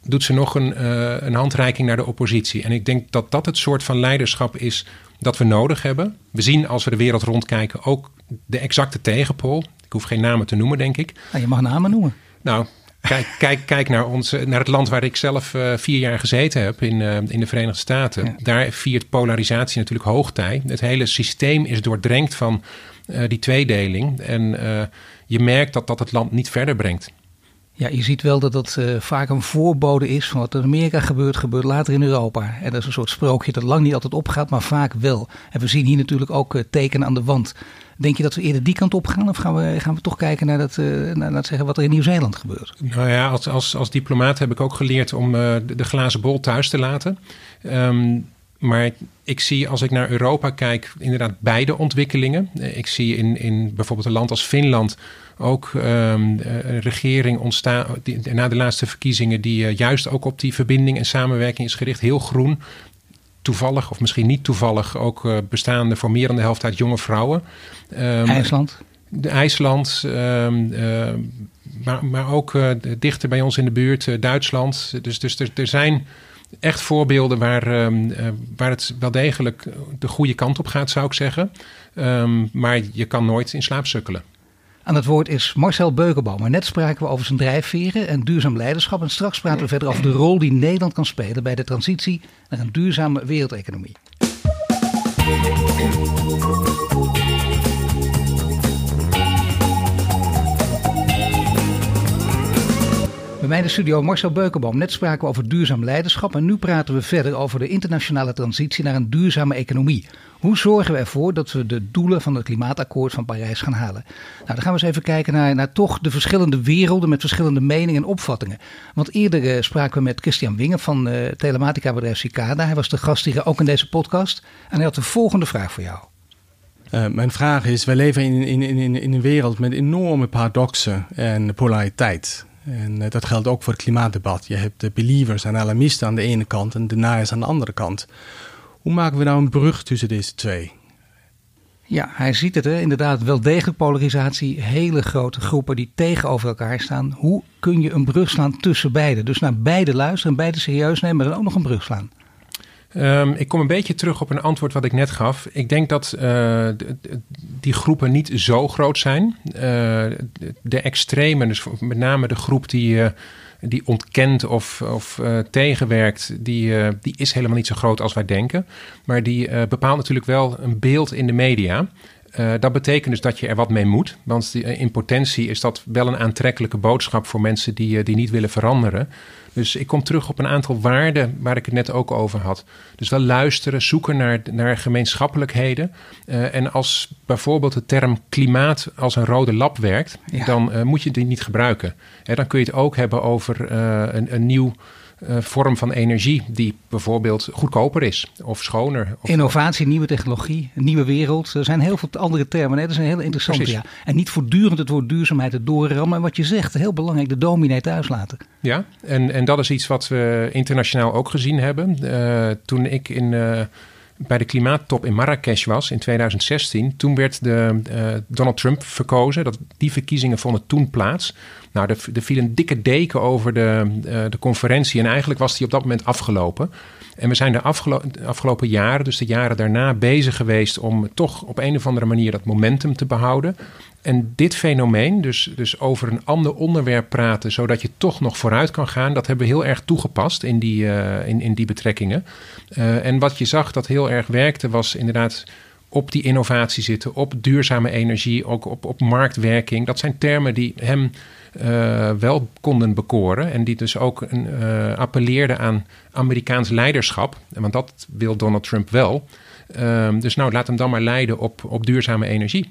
doet ze nog een, een handreiking naar de oppositie. En ik denk dat dat het soort van leiderschap is dat we nodig hebben. We zien als we de wereld rondkijken ook de exacte tegenpool. Ik hoef geen namen te noemen, denk ik. Nou, je mag namen noemen. Nou, kijk, kijk, kijk naar, ons, naar het land waar ik zelf uh, vier jaar gezeten heb, in, uh, in de Verenigde Staten. Ja. Daar viert polarisatie natuurlijk hoogtij. Het hele systeem is doordrenkt van uh, die tweedeling. En je merkt dat dat het land niet verder brengt. Ja, je ziet wel dat dat uh, vaak een voorbode is van wat in Amerika gebeurt, gebeurt later in Europa. En dat is een soort sprookje dat lang niet altijd opgaat, maar vaak wel. En we zien hier natuurlijk ook uh, tekenen aan de wand. Denk je dat we eerder die kant op gaan of gaan we, gaan we toch kijken naar, dat, uh, naar, zeggen wat er in Nieuw-Zeeland gebeurt? Nou ja, als, als, als diplomaat heb ik ook geleerd om de, de, glazen bol thuis te laten. Um, maar ik zie als ik naar Europa kijk, inderdaad beide ontwikkelingen. Ik zie in, in bijvoorbeeld een land als Finland ook um, een regering ontstaan die, na de laatste verkiezingen, die uh, juist ook op die verbinding en samenwerking is gericht. Heel groen. Toevallig, of misschien niet toevallig, ook uh, bestaande voor meer dan de helft uit jonge vrouwen. Um, IJsland? De IJsland, um, uh, maar, maar ook dichter bij ons in de buurt, Duitsland. Dus, dus er, er zijn echt voorbeelden waar, um, uh, waar het wel degelijk de goede kant op gaat, zou ik zeggen. Um, maar je kan nooit in slaap sukkelen. Aan het woord is Marcel Beukenboom. Maar net spraken we over zijn drijfveren en duurzaam leiderschap. En straks praten we verder over de rol die Nederland kan spelen bij de transitie naar een duurzame wereldeconomie. Bij mij in de studio Marcel Beukenboom. Net spraken we over duurzaam leiderschap en nu praten we verder over de internationale transitie naar een duurzame economie. Hoe zorgen we ervoor dat we de doelen van het klimaatakkoord van Parijs gaan halen? Nou, dan gaan we eens even kijken naar, naar toch de verschillende werelden met verschillende meningen en opvattingen. Want eerder uh, spraken we met Christian Wingen van uh, telematica bedrijf Cicada. Hij was de gast hier ook in deze podcast. En hij had de volgende vraag voor jou. Uh, mijn vraag is, wij leven in, in, in, in een wereld met enorme paradoxen en polariteit. En uh, dat geldt ook voor het klimaatdebat. Je hebt de believers en alarmisten aan de ene kant en de deniers aan de andere kant. Hoe maken we nou een brug tussen deze twee? Ja, hij ziet het hè? inderdaad wel degelijk polarisatie. Hele grote groepen die tegenover elkaar staan. Hoe kun je een brug slaan tussen beide? Dus naar beide luisteren en beide serieus nemen, maar dan ook nog een brug slaan. Um, ik kom een beetje terug op een antwoord wat ik net gaf. Ik denk dat uh, die groepen niet zo groot zijn. Uh, de extremen, dus met name de groep die, uh, die ontkent of, of tegenwerkt, die, die is helemaal niet zo groot als wij denken. Maar die bepaalt natuurlijk wel een beeld in de media. Uh, dat betekent dus dat je er wat mee moet. Want die, in potentie is dat wel een aantrekkelijke boodschap voor mensen die, die niet willen veranderen. Dus ik kom terug op een aantal waarden waar ik het net ook over had. Dus wel luisteren, zoeken naar, naar gemeenschappelijkheden. En als bijvoorbeeld de term klimaat als een rode lap werkt, ja. dan moet je die niet gebruiken. Hè, dan kun je het ook hebben over een, een nieuw uh, vorm van energie die bijvoorbeeld goedkoper is of schoner. Of Innovatie, nieuwe technologie, nieuwe wereld. Er zijn heel veel andere termen. Dat is een heel interessante. Ja. En niet voortdurend het woord duurzaamheid het doorrammen. En wat je zegt, heel belangrijk, de dominee thuis laten. Ja, en, en dat is iets wat we internationaal ook gezien hebben. Uh, toen ik in... Uh, bij de klimaattop in Marrakesh was in 2016. Toen werd de, uh, Donald Trump verkozen. Dat, die verkiezingen vonden toen plaats. Nou, er, viel een dikke deken over de, uh, de conferentie. En eigenlijk was die op dat moment afgelopen. En we zijn de afgelo afgelopen jaren, dus de jaren daarna, bezig geweest om toch op een of andere manier dat momentum te behouden. En dit fenomeen, dus, dus over een ander onderwerp praten, zodat je toch nog vooruit kan gaan, dat hebben we heel erg toegepast in die, uh, in, in die betrekkingen. Uh, en wat je zag dat heel erg werkte, was inderdaad op die innovatie zitten, op duurzame energie, ook op, op marktwerking. Dat zijn termen die hem uh, wel konden bekoren. En die dus ook een, appelleerden aan Amerikaans leiderschap. Want dat wil Donald Trump wel. Uh, dus nou, laat hem dan maar leiden op, op duurzame energie.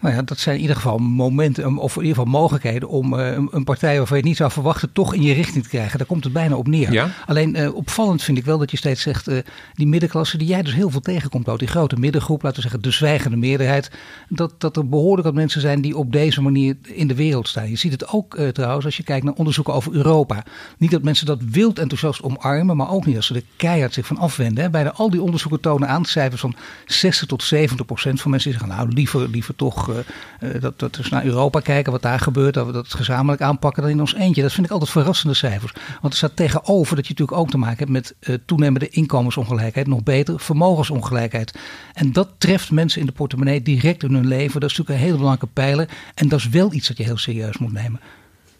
Nou ja, dat zijn in ieder geval momenten, of in ieder geval mogelijkheden om uh, een, partij waarvan je het niet zou verwachten, toch in je richting te krijgen. Daar komt het bijna op neer. Ja? Alleen uh, opvallend vind ik wel dat je steeds zegt, uh, die middenklasse die jij dus heel veel tegenkomt, ook die grote middengroep, laten we zeggen de zwijgende meerderheid, dat, dat er behoorlijk wat mensen zijn die op deze manier in de wereld staan. Je ziet het ook trouwens als je kijkt naar onderzoeken over Europa. Niet dat mensen dat wild enthousiast omarmen, maar ook niet als ze er keihard zich van afwenden. Hè. Bijna al die onderzoeken tonen aan cijfers van 60 tot 70 procent van mensen die zeggen, nou liever, liever toch uh, dat, dat we naar Europa kijken, wat daar gebeurt, dat we dat gezamenlijk aanpakken dan in ons eentje. Dat vind ik altijd verrassende cijfers. Want er staat tegenover dat je natuurlijk ook te maken hebt met uh, toenemende inkomensongelijkheid, nog beter vermogensongelijkheid. En dat treft mensen in de portemonnee direct in hun leven. Dat is natuurlijk een hele belangrijke pijler. En dat is wel iets dat je heel serieus moet nemen.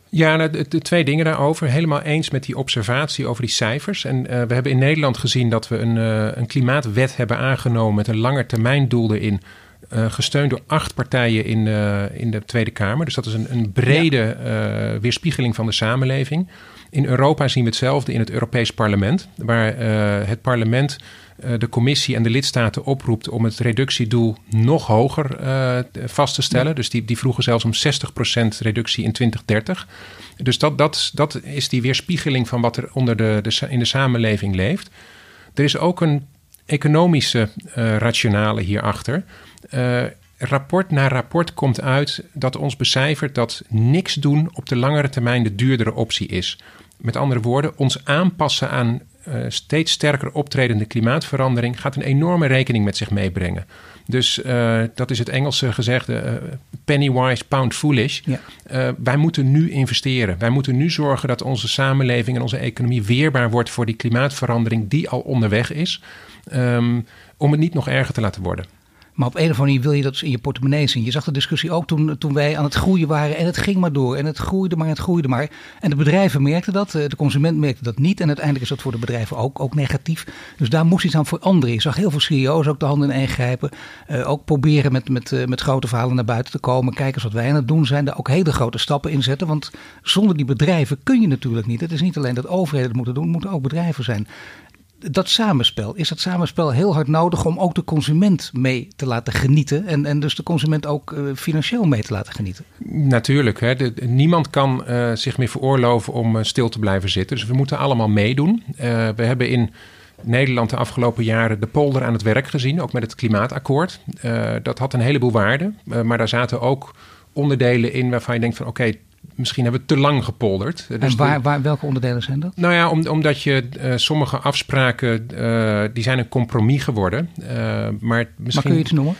Ja, nou, de, twee dingen daarover. Helemaal eens met die observatie over die cijfers. En we hebben in Nederland gezien dat we een, een klimaatwet hebben aangenomen met een langetermijndoel erin. Uh, gesteund door acht partijen in, uh, in de Tweede Kamer. Dus dat is een, een brede uh, weerspiegeling van de samenleving. In Europa zien we hetzelfde in het Europees Parlement, waar het parlement de commissie en de lidstaten oproept om het reductiedoel nog hoger vast te stellen. Ja. Dus die, die vroegen zelfs om 60% reductie in 2030. Dus dat, dat, dat is die weerspiegeling van wat er onder de, de, in de samenleving leeft. Er is ook een economische rationale hierachter. Uh, rapport na rapport komt uit dat ons becijfert dat niks doen op de langere termijn de duurdere optie is. Met andere woorden, ons aanpassen aan uh, steeds sterker optredende klimaatverandering gaat een enorme rekening met zich meebrengen. Dus uh, dat is het Engelse gezegde uh, penny wise, pound foolish. Ja. Wij moeten nu investeren. Wij moeten nu zorgen dat onze samenleving en onze economie weerbaar wordt voor die klimaatverandering die al onderweg is. Um, om het niet nog erger te laten worden. Maar op een of andere manier wil je dat in je portemonnee zien. Je zag de discussie ook toen, toen wij aan het groeien waren en het ging maar door. En het groeide maar, het groeide maar. En de bedrijven merkten dat, de consument merkte dat niet. En uiteindelijk is dat voor de bedrijven ook, ook negatief. Dus daar moest iets aan veranderen. Je zag heel veel CEO's ook de handen in één grijpen. Uh, ook proberen met, met, uh, met grote verhalen naar buiten te komen. Kijk eens wat wij aan het doen zijn. Daar ook hele grote stappen in zetten. Want zonder die bedrijven kun je natuurlijk niet. Het is niet alleen dat overheden het moeten doen, het moeten ook bedrijven zijn dat samenspel, is dat samenspel heel hard nodig om ook de consument mee te laten genieten en, en dus de consument ook uh, financieel mee te laten genieten? Natuurlijk, hè. De, niemand kan uh, zich meer veroorloven om uh, stil te blijven zitten. Dus we moeten allemaal meedoen. we hebben in Nederland de afgelopen jaren de polder aan het werk gezien, ook met het klimaatakkoord. dat had een heleboel waarde, maar daar zaten ook onderdelen in waarvan je denkt van oké, misschien hebben we te lang gepolderd. En dus waar, waar, welke onderdelen zijn dat? Nou ja, om, omdat je uh, sommige afspraken, uh, die zijn een compromis geworden. Uh, maar, misschien, maar kun je iets noemen?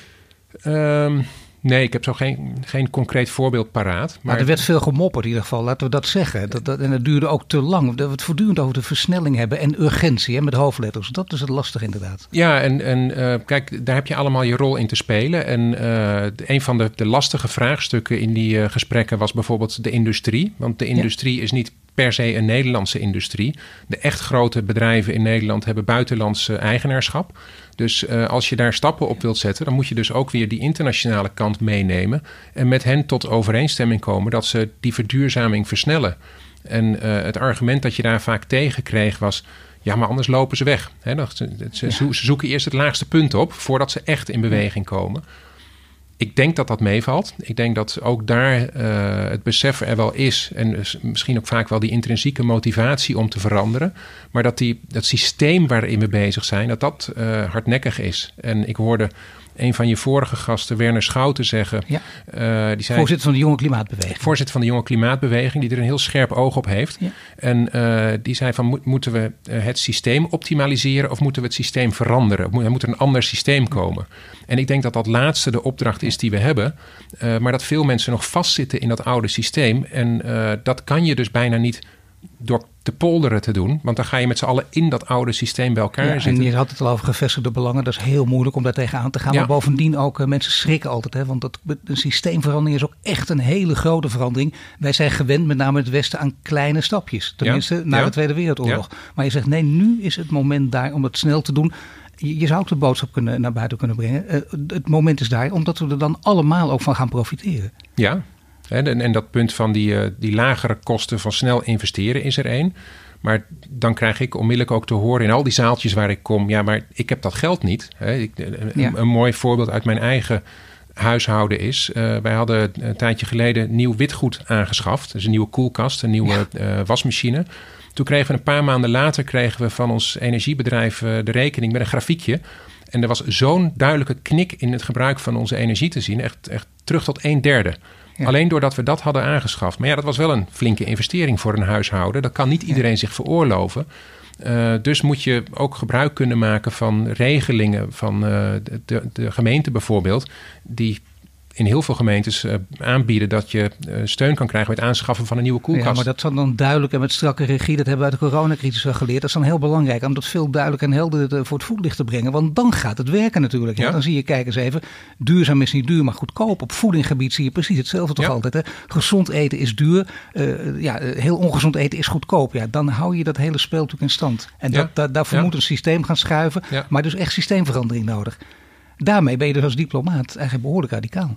Nee, ik heb zo geen, geen concreet voorbeeld paraat. Maar... maar er werd veel gemopperd in ieder geval, laten we dat zeggen. Dat, dat, en het duurde ook te lang. Dat we het voortdurend over de versnelling hebben en urgentie hè, met hoofdletters. Dat is het lastig inderdaad. Ja, en, en uh, kijk, daar heb je allemaal je rol in te spelen. En uh, een van de, de lastige vraagstukken in die uh, gesprekken was bijvoorbeeld de industrie. Want de industrie ja. is niet per se een Nederlandse industrie. De echt grote bedrijven in Nederland hebben buitenlands eigenaarschap. Dus uh, als je daar stappen op wilt zetten, dan moet je dus ook weer die internationale kant meenemen. En met hen tot overeenstemming komen dat ze die verduurzaming versnellen. En uh, het argument dat je daar vaak tegen kreeg was. Ja, maar anders lopen ze weg. He, dat, ze, ze, ja. ze, zoeken eerst het laagste punt op voordat ze echt in beweging komen. Ik denk dat dat meevalt. Ik denk dat ook daar uh, het besef er wel is. En misschien ook vaak wel die intrinsieke motivatie om te veranderen. Maar dat die, dat systeem waarin we bezig zijn, dat dat uh, hardnekkig is. En ik hoorde een van je vorige gasten, Werner Schouten, zeggen. Ja. Uh, die zei, voorzitter van de Jonge Klimaatbeweging. Voorzitter van de Jonge Klimaatbeweging, die er een heel scherp oog op heeft. Ja. En uh, die zei van, moeten we het systeem optimaliseren of moeten we het systeem veranderen? Er moet er een ander systeem komen. En ik denk dat dat laatste de opdracht is die we hebben. Uh, maar dat veel mensen nog vastzitten in dat oude systeem. En dat kan je dus bijna niet door te polderen te doen. Want dan ga je met z'n allen in dat oude systeem bij elkaar ja, zitten. En je had het al over gevestigde belangen. Dat is heel moeilijk om daar tegenaan te gaan. Ja. Maar bovendien ook, uh, mensen schrikken altijd. Hè, want dat, een systeemverandering is ook echt een hele grote verandering. Wij zijn gewend, met name het Westen, aan kleine stapjes. Tenminste, ja. na de Tweede Wereldoorlog. Maar je zegt, nee, nu is het moment daar om het snel te doen. je, zou ook de boodschap kunnen, naar buiten kunnen brengen. het moment is daar, omdat we er dan allemaal ook van gaan profiteren. Ja, en, en dat punt van die, die lagere kosten van snel investeren is er één. Maar dan krijg ik onmiddellijk ook te horen in al die zaaltjes waar ik kom: ja, maar ik heb dat geld niet. Ik, een, een, mooi voorbeeld uit mijn eigen huishouden is. Uh, wij hadden een tijdje geleden nieuw witgoed aangeschaft. Dus een nieuwe koelkast, een nieuwe uh, wasmachine. Toen kregen we een paar maanden later kregen we van ons energiebedrijf uh, de rekening met een grafiekje. En er was zo'n duidelijke knik in het gebruik van onze energie te zien. Echt, echt terug tot een derde. Alleen doordat we dat hadden aangeschaft. Maar ja, dat was wel een flinke investering voor een huishouden. Dat kan niet iedereen zich veroorloven. Uh, dus moet je ook gebruik kunnen maken van regelingen van uh, de, de, gemeente bijvoorbeeld, die in heel veel gemeentes uh, aanbieden dat je uh, steun kan krijgen met het aanschaffen van een nieuwe koelkast. Ja, maar dat is dan duidelijk en met strakke regie, dat hebben we uit de coronacrisis wel geleerd. Dat is dan heel belangrijk om dat veel duidelijker en helder voor het voetlicht te brengen. Want dan gaat het werken natuurlijk. Ja. Dan zie je, kijk eens even, duurzaam is niet duur, maar goedkoop. Op voedinggebied zie je precies hetzelfde toch altijd. Hè? Gezond eten is duur, uh, ja, heel ongezond eten is goedkoop. Ja, dan hou je dat hele speel natuurlijk in stand. En dat, dat, daarvoor moet een systeem gaan schuiven, maar dus echt systeemverandering nodig. Daarmee ben je dus als diplomaat eigenlijk behoorlijk radicaal.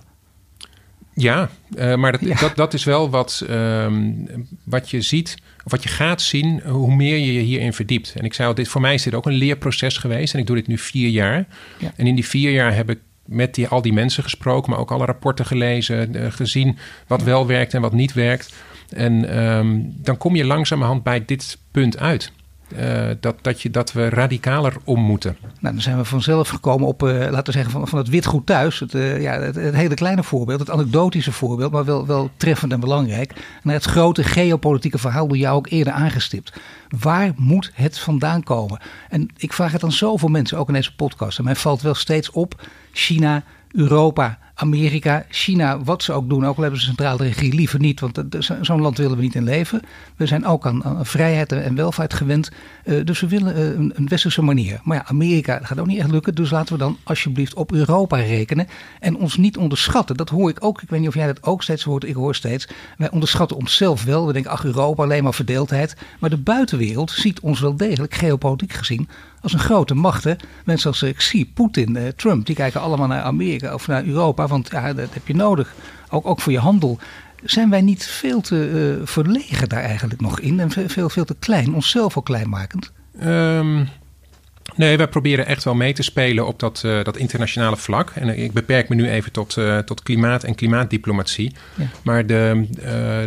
Ja, uh, maar dat, dat, dat, is wel wat, um, wat je ziet, of wat je gaat zien, hoe meer je je hierin verdiept. En ik zei al, dit, voor mij is dit ook een leerproces geweest. En ik doe dit nu vier jaar. Ja. En in die vier jaar heb ik met die, al die mensen gesproken, maar ook alle rapporten gelezen, uh, gezien wat wel werkt en wat niet werkt. En um, dan kom je langzamerhand bij dit punt uit. Uh, dat, dat, je, dat we radicaler om moeten. Nou, dan zijn we vanzelf gekomen op, uh, laten we zeggen, van, van het witgoed thuis. Het, uh, ja, het, hele kleine voorbeeld, het anekdotische voorbeeld, maar wel, wel treffend en belangrijk. En het grote geopolitieke verhaal door jou ook eerder aangestipt. Waar moet het vandaan komen? En ik vraag het aan zoveel mensen, ook in deze podcast. En mij valt wel steeds op, China, Europa, Amerika, China, wat ze ook doen, ook al hebben ze centrale regie liever niet, want zo'n land willen we niet in leven. We zijn ook aan, aan vrijheid en welvaart gewend, uh, dus we willen uh, een, westerse manier. Maar ja, Amerika gaat ook niet echt lukken, dus laten we dan alsjeblieft op Europa rekenen en ons niet onderschatten. Dat hoor ik ook, ik weet niet of jij dat ook steeds hoort, ik hoor steeds, wij onderschatten onszelf wel. We denken, ach Europa, alleen maar verdeeldheid. Maar de buitenwereld ziet ons wel degelijk, geopolitiek gezien, als een grote. Hè? Mensen als Xi, Poetin, uh, Trump, die kijken allemaal naar Amerika of naar Europa want ja, dat heb je nodig. Ook, ook voor je handel. Zijn wij niet veel te uh, verlegen daar eigenlijk nog in? En veel, veel te klein, onszelf al kleinmakend? Um, nee, wij proberen echt wel mee te spelen op dat, uh, dat internationale vlak. En ik beperk me nu even tot, uh, tot klimaat en klimaatdiplomatie. Ja. Maar de,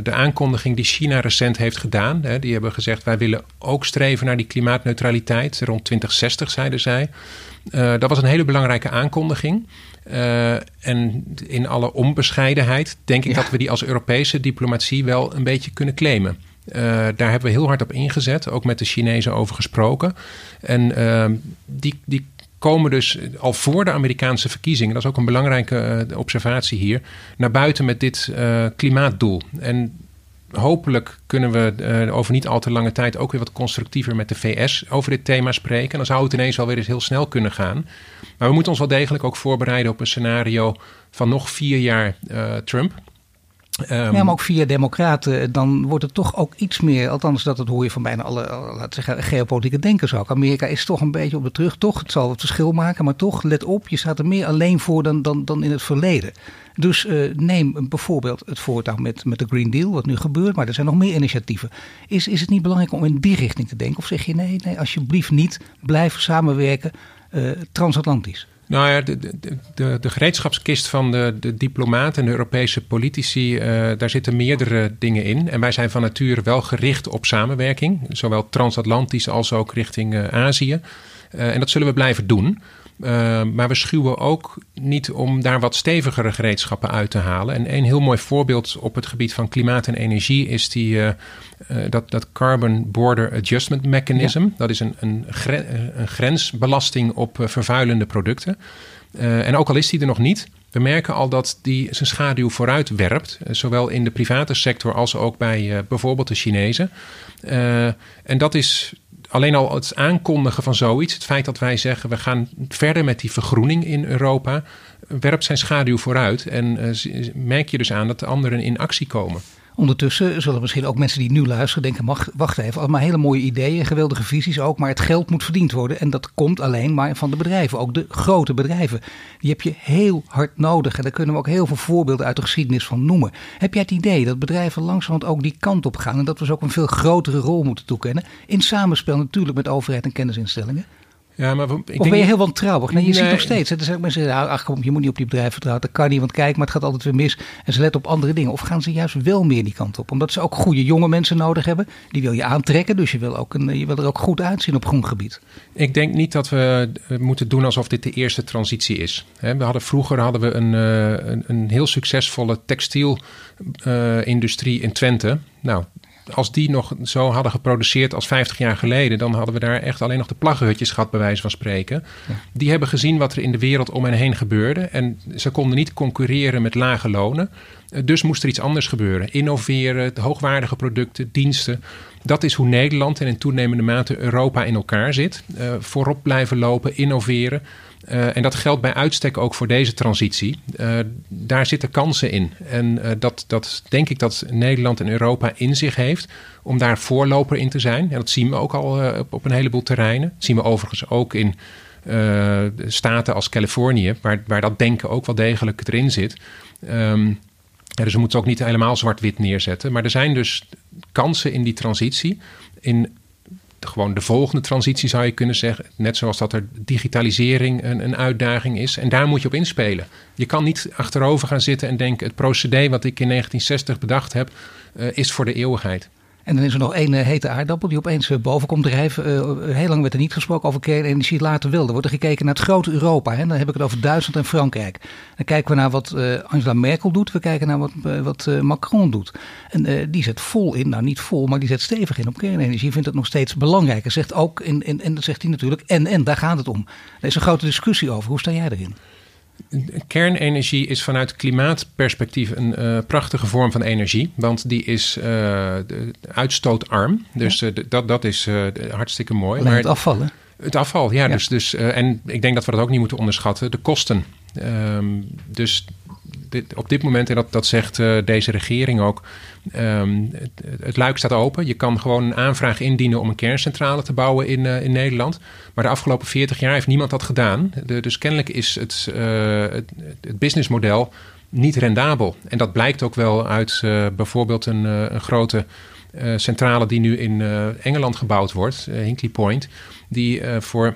de aankondiging die China recent heeft gedaan, hè, die hebben gezegd: wij willen ook streven naar die klimaatneutraliteit. Rond 2060 zeiden zij. dat was een hele belangrijke aankondiging. Uh, en in alle onbescheidenheid denk ik dat we die als Europese diplomatie wel een beetje kunnen claimen. Uh, daar hebben we heel hard op ingezet, ook met de Chinezen over gesproken. En uh, die, die komen dus al voor de Amerikaanse verkiezingen, dat is ook een belangrijke observatie hier, naar buiten met dit klimaatdoel. En hopelijk kunnen we over niet al te lange tijd ook weer wat constructiever met de VS over dit thema spreken. Dan zou het ineens wel weer eens heel snel kunnen gaan. Maar we moeten ons wel degelijk ook voorbereiden op een scenario van nog vier jaar Trump. Um, ja, maar ook via democraten, dan wordt het toch ook iets meer, althans dat, dat hoor je van bijna alle, laten zeggen, geopolitieke denkers ook. Amerika is toch een beetje op de terug, toch, het zal het verschil maken, maar toch, let op, je staat er meer alleen voor dan, dan, dan in het verleden. Dus uh, neem bijvoorbeeld het voortouw met, met de Green Deal, wat nu gebeurt, maar er zijn nog meer initiatieven. Is, is het niet belangrijk om in die richting te denken? Of zeg je nee, nee, alsjeblieft niet, blijf samenwerken uh, transatlantisch? Nou ja, de, de, de, gereedschapskist van de, de diplomaten en de Europese politici, uh, daar zitten meerdere dingen in. En wij zijn van nature wel gericht op samenwerking, zowel transatlantisch als ook richting uh, Azië. Uh, en dat zullen we blijven doen. Uh, maar we schuwen ook niet om daar wat stevigere gereedschappen uit te halen. En een heel mooi voorbeeld op het gebied van klimaat en energie is die, uh, uh, dat, dat Carbon Border Adjustment Mechanism. Ja. Dat is een, een, gre een, grensbelasting op vervuilende producten. en ook al is die er nog niet, we merken al dat die zijn schaduw vooruit werpt. zowel in de private sector als ook bij bijvoorbeeld de Chinezen. en dat is alleen al het aankondigen van zoiets, het feit dat wij zeggen we gaan verder met die vergroening in Europa, werpt zijn schaduw vooruit. En uh, merk je dus aan dat de anderen in actie komen. Ondertussen zullen misschien ook mensen die nu luisteren denken: mag, wacht even, allemaal hele mooie ideeën, geweldige visies ook, maar het geld moet verdiend worden. En dat komt alleen maar van de bedrijven, ook de grote bedrijven. Die heb je heel hard nodig. En daar kunnen we ook heel veel voorbeelden uit de geschiedenis van noemen. Heb jij het idee dat bedrijven langzamerhand ook die kant op gaan en dat we ze ook een veel grotere rol moeten toekennen? In samenspel natuurlijk met overheid en kennisinstellingen. Ja, maar ik of denk ben je heel wantrouwig? Nee, je ziet nog steeds. hè, Er zijn ook mensen die zeggen, ach kom, je moet niet op die bedrijven vertrouwen. Dat kan niet, want kijk, maar het gaat altijd weer mis. En ze letten op andere dingen. Of gaan ze juist wel meer die kant op? Omdat ze ook goede jonge mensen nodig hebben. Die wil je aantrekken, dus je wil, ook een, je wil er ook goed uitzien op groen gebied. Ik denk niet dat we eh, moeten doen alsof dit de eerste transitie is. We hadden, vroeger hadden we een, eh, een, een heel succesvolle textielindustrie in Twente. Nou, als die nog zo hadden geproduceerd als 50 jaar geleden, dan hadden we daar echt alleen nog de plaggenhutjes gehad, bij wijze van spreken. Die hebben gezien wat er in de wereld om hen heen gebeurde. En ze konden niet concurreren met lage lonen. Eh, Dus moest er iets anders gebeuren. Innoveren, hoogwaardige producten, diensten. Dat is hoe Nederland en in toenemende mate Europa in elkaar zit. Eh, voorop blijven lopen, innoveren. Eh, en dat geldt bij uitstek ook voor deze transitie. Daar zitten kansen in. En dat, dat denk ik dat Nederland en Europa in zich heeft om daar voorloper in te zijn. En dat zien we ook al op, op een heleboel terreinen. Dat zien we overigens ook in staten als Californië, waar, waar dat denken ook wel degelijk erin zit. Ehm, dus we moeten ook niet helemaal zwart-wit neerzetten. Maar er zijn dus kansen in die transitie. In de- gewoon de volgende transitie zou je kunnen zeggen. Net zoals dat er digitalisering een, een uitdaging is. En daar moet je op inspelen. Je kan niet achterover gaan zitten en denken... het procedé wat ik in 1960 bedacht heb... eh, is voor de eeuwigheid. En dan is er nog één eh, hete aardappel die opeens eh, boven komt drijven. Eh, heel lang werd er niet gesproken over kernenergie, later wel. Er wordt er gekeken naar het grote Europa. Hè. Dan heb ik het over Duitsland en Frankrijk. Dan kijken we naar wat Angela Merkel doet. We kijken naar wat, Macron doet. En die zet vol in, nou niet vol, maar die zet stevig in op kernenergie. Vindt het nog steeds belangrijker. Zegt ook, in, en dat zegt hij natuurlijk, en, en, daar gaat het om. Er is een grote discussie over. Hoe sta jij erin? Kernenergie is vanuit klimaatperspectief een eh, prachtige vorm van energie. Want die is eh, uitstootarm. Dus eh, dat, dat is hartstikke mooi. Alleen Maar het afvallen. Het afval, ja. Ja. Dus, dus, en ik denk dat we dat ook niet moeten onderschatten. De kosten. Ehm, dus op dit moment, en dat, dat zegt eh, deze regering ook... ehm, het, luik staat open. Je kan gewoon een aanvraag indienen om een kerncentrale te bouwen in, eh, in Nederland. Maar de afgelopen 40 jaar heeft niemand dat gedaan. Dus kennelijk is het, eh, het, het businessmodel niet rendabel. En dat blijkt ook wel uit bijvoorbeeld een, een grote centrale die nu in Engeland gebouwd wordt, Hinkley Point. Die voor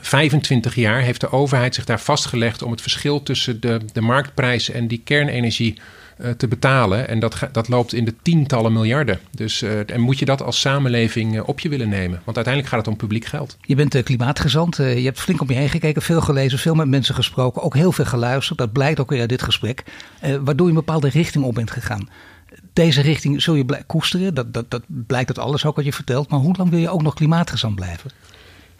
25 jaar heeft de overheid zich daar vastgelegd om het verschil tussen de, de marktprijs en die kernenergie eh, te betalen. En dat, dat loopt in de tientallen miljarden. Dus eh, en moet je dat als samenleving eh, op je willen nemen? Want uiteindelijk gaat het om publiek geld. Je bent klimaatgezant. je hebt flink om je heen gekeken, veel gelezen, veel met mensen gesproken. Ook heel veel geluisterd. Dat blijkt ook weer uit dit gesprek. waardoor je een bepaalde richting op bent gegaan. Deze richting zul je koesteren. Dat, dat, dat blijkt uit alles ook wat je vertelt. Maar hoe lang wil je ook nog klimaatgezant blijven?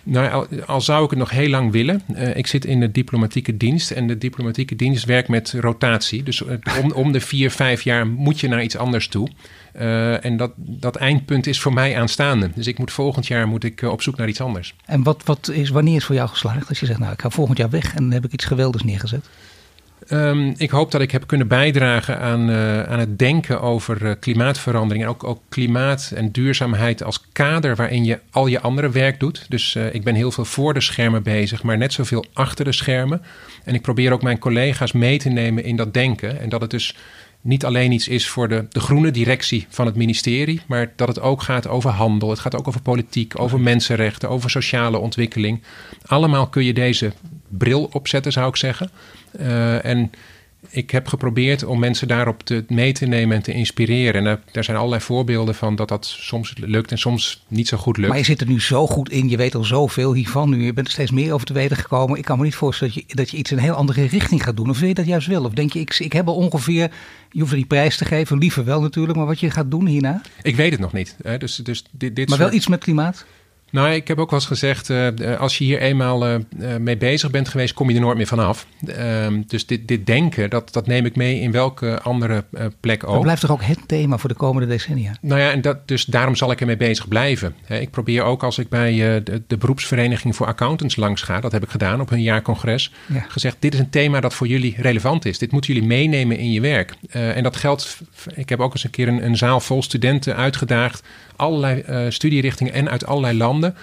Nou, al, zou ik het nog heel lang willen. eh, ik zit in de diplomatieke dienst. En de diplomatieke dienst werkt met rotatie. Dus eh, om, om de vier, vijf jaar moet je naar iets anders toe. Eh, en dat, dat eindpunt is voor mij aanstaande. Dus ik moet volgend jaar moet ik, op zoek naar iets anders. En wat, wat is, wanneer is voor jou geslaagd? Als je zegt, nou ik ga volgend jaar weg en heb ik iets geweldigs neergezet. Ehm, ik hoop dat ik heb kunnen bijdragen aan, eh, aan het denken over eh, klimaatverandering. En ook, ook klimaat en duurzaamheid als kader waarin je al je andere werk doet. Dus eh, ik ben heel veel voor de schermen bezig, maar net zoveel achter de schermen. En ik probeer ook mijn collega's mee te nemen in dat denken. En dat het dus niet alleen iets is voor de, de groene directie van het ministerie, maar dat het ook gaat over handel. Het gaat ook over politiek, over mensenrechten, over sociale ontwikkeling. Allemaal kun je deze bril opzetten, zou ik zeggen. Eh, en ik heb geprobeerd om mensen daarop te, mee te nemen en te inspireren. En daar, daar zijn allerlei voorbeelden van dat dat soms lukt en soms niet zo goed lukt. Maar je zit er nu zo goed in. Je weet al zoveel hiervan nu. Je bent er steeds meer over te weten gekomen. Ik kan me niet voorstellen dat je, dat je iets in een heel andere richting gaat doen. Of wil je dat juist wel? Of denk je, ik, ik heb al ongeveer... Je hoeft er die prijs te geven. Liever wel natuurlijk. Maar wat je gaat doen hierna. Ik weet het nog niet. Hè? Dus, dus dit, dit Maar wel soort- iets met klimaat. Nou, ik heb ook wel eens gezegd, uh, als je hier eenmaal uh, mee bezig bent geweest, kom je er nooit meer vanaf. Uh, dus dit, dit denken, dat, dat neem ik mee in welke andere plek ook. Dat blijft toch ook het thema voor de komende decennia? Nou ja, en dat, dus daarom zal ik ermee bezig blijven. ik probeer ook als ik bij de, de, beroepsvereniging voor accountants langs ga, dat heb ik gedaan op hun jaarcongres, ja. gezegd, dit is een thema dat voor jullie relevant is. Dit moeten jullie meenemen in je werk. en dat geldt, ik heb ook eens een keer een, een zaal vol studenten uitgedaagd allerlei uh, studierichtingen en uit allerlei landen.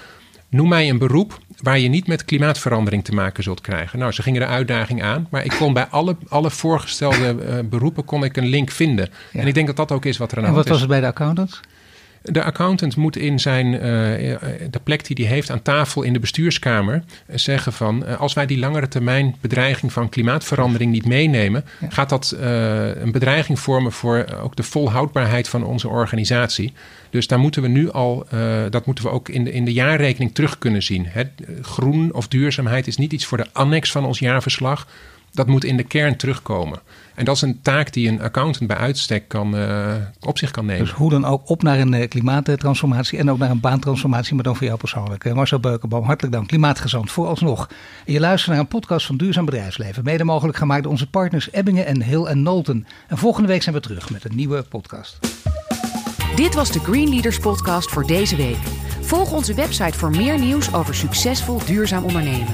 Noem mij een beroep waar je niet met klimaatverandering te maken zult krijgen. Nou, ze gingen de uitdaging aan, maar ik kon bij alle, alle voorgestelde uh, beroepen kon ik een link vinden. En ik denk dat dat ook is wat er aan de hand is. En wat was het bij de accountants? De accountant moet in zijn, uh, de plek die hij heeft aan tafel in de bestuurskamer zeggen van als wij die langere termijn bedreiging van klimaatverandering niet meenemen, gaat dat een bedreiging vormen voor ook de volhoudbaarheid van onze organisatie. Dus daar moeten we nu al, dat moeten we ook in de, in de jaarrekening terug kunnen zien. Hè? Groen of duurzaamheid is niet iets voor de annex van ons jaarverslag. Dat moet in de kern terugkomen. En dat is een taak die een accountant bij uitstek kan, uh, op zich kan nemen. Dus hoe dan ook op naar een uh, klimaattransformatie en ook naar een baantransformatie, maar dan voor jou persoonlijk. Uh, Marcel Beukenboom, hartelijk dank. Klimaatgezant vooralsnog. En je luistert naar een podcast van Duurzaam Bedrijfsleven. Mede mogelijk gemaakt door onze partners Ebbingen en Hill en Nolten. En volgende week zijn we terug met een nieuwe podcast. Dit was de Green Leaders podcast voor deze week. Volg onze website voor meer nieuws over succesvol duurzaam ondernemen.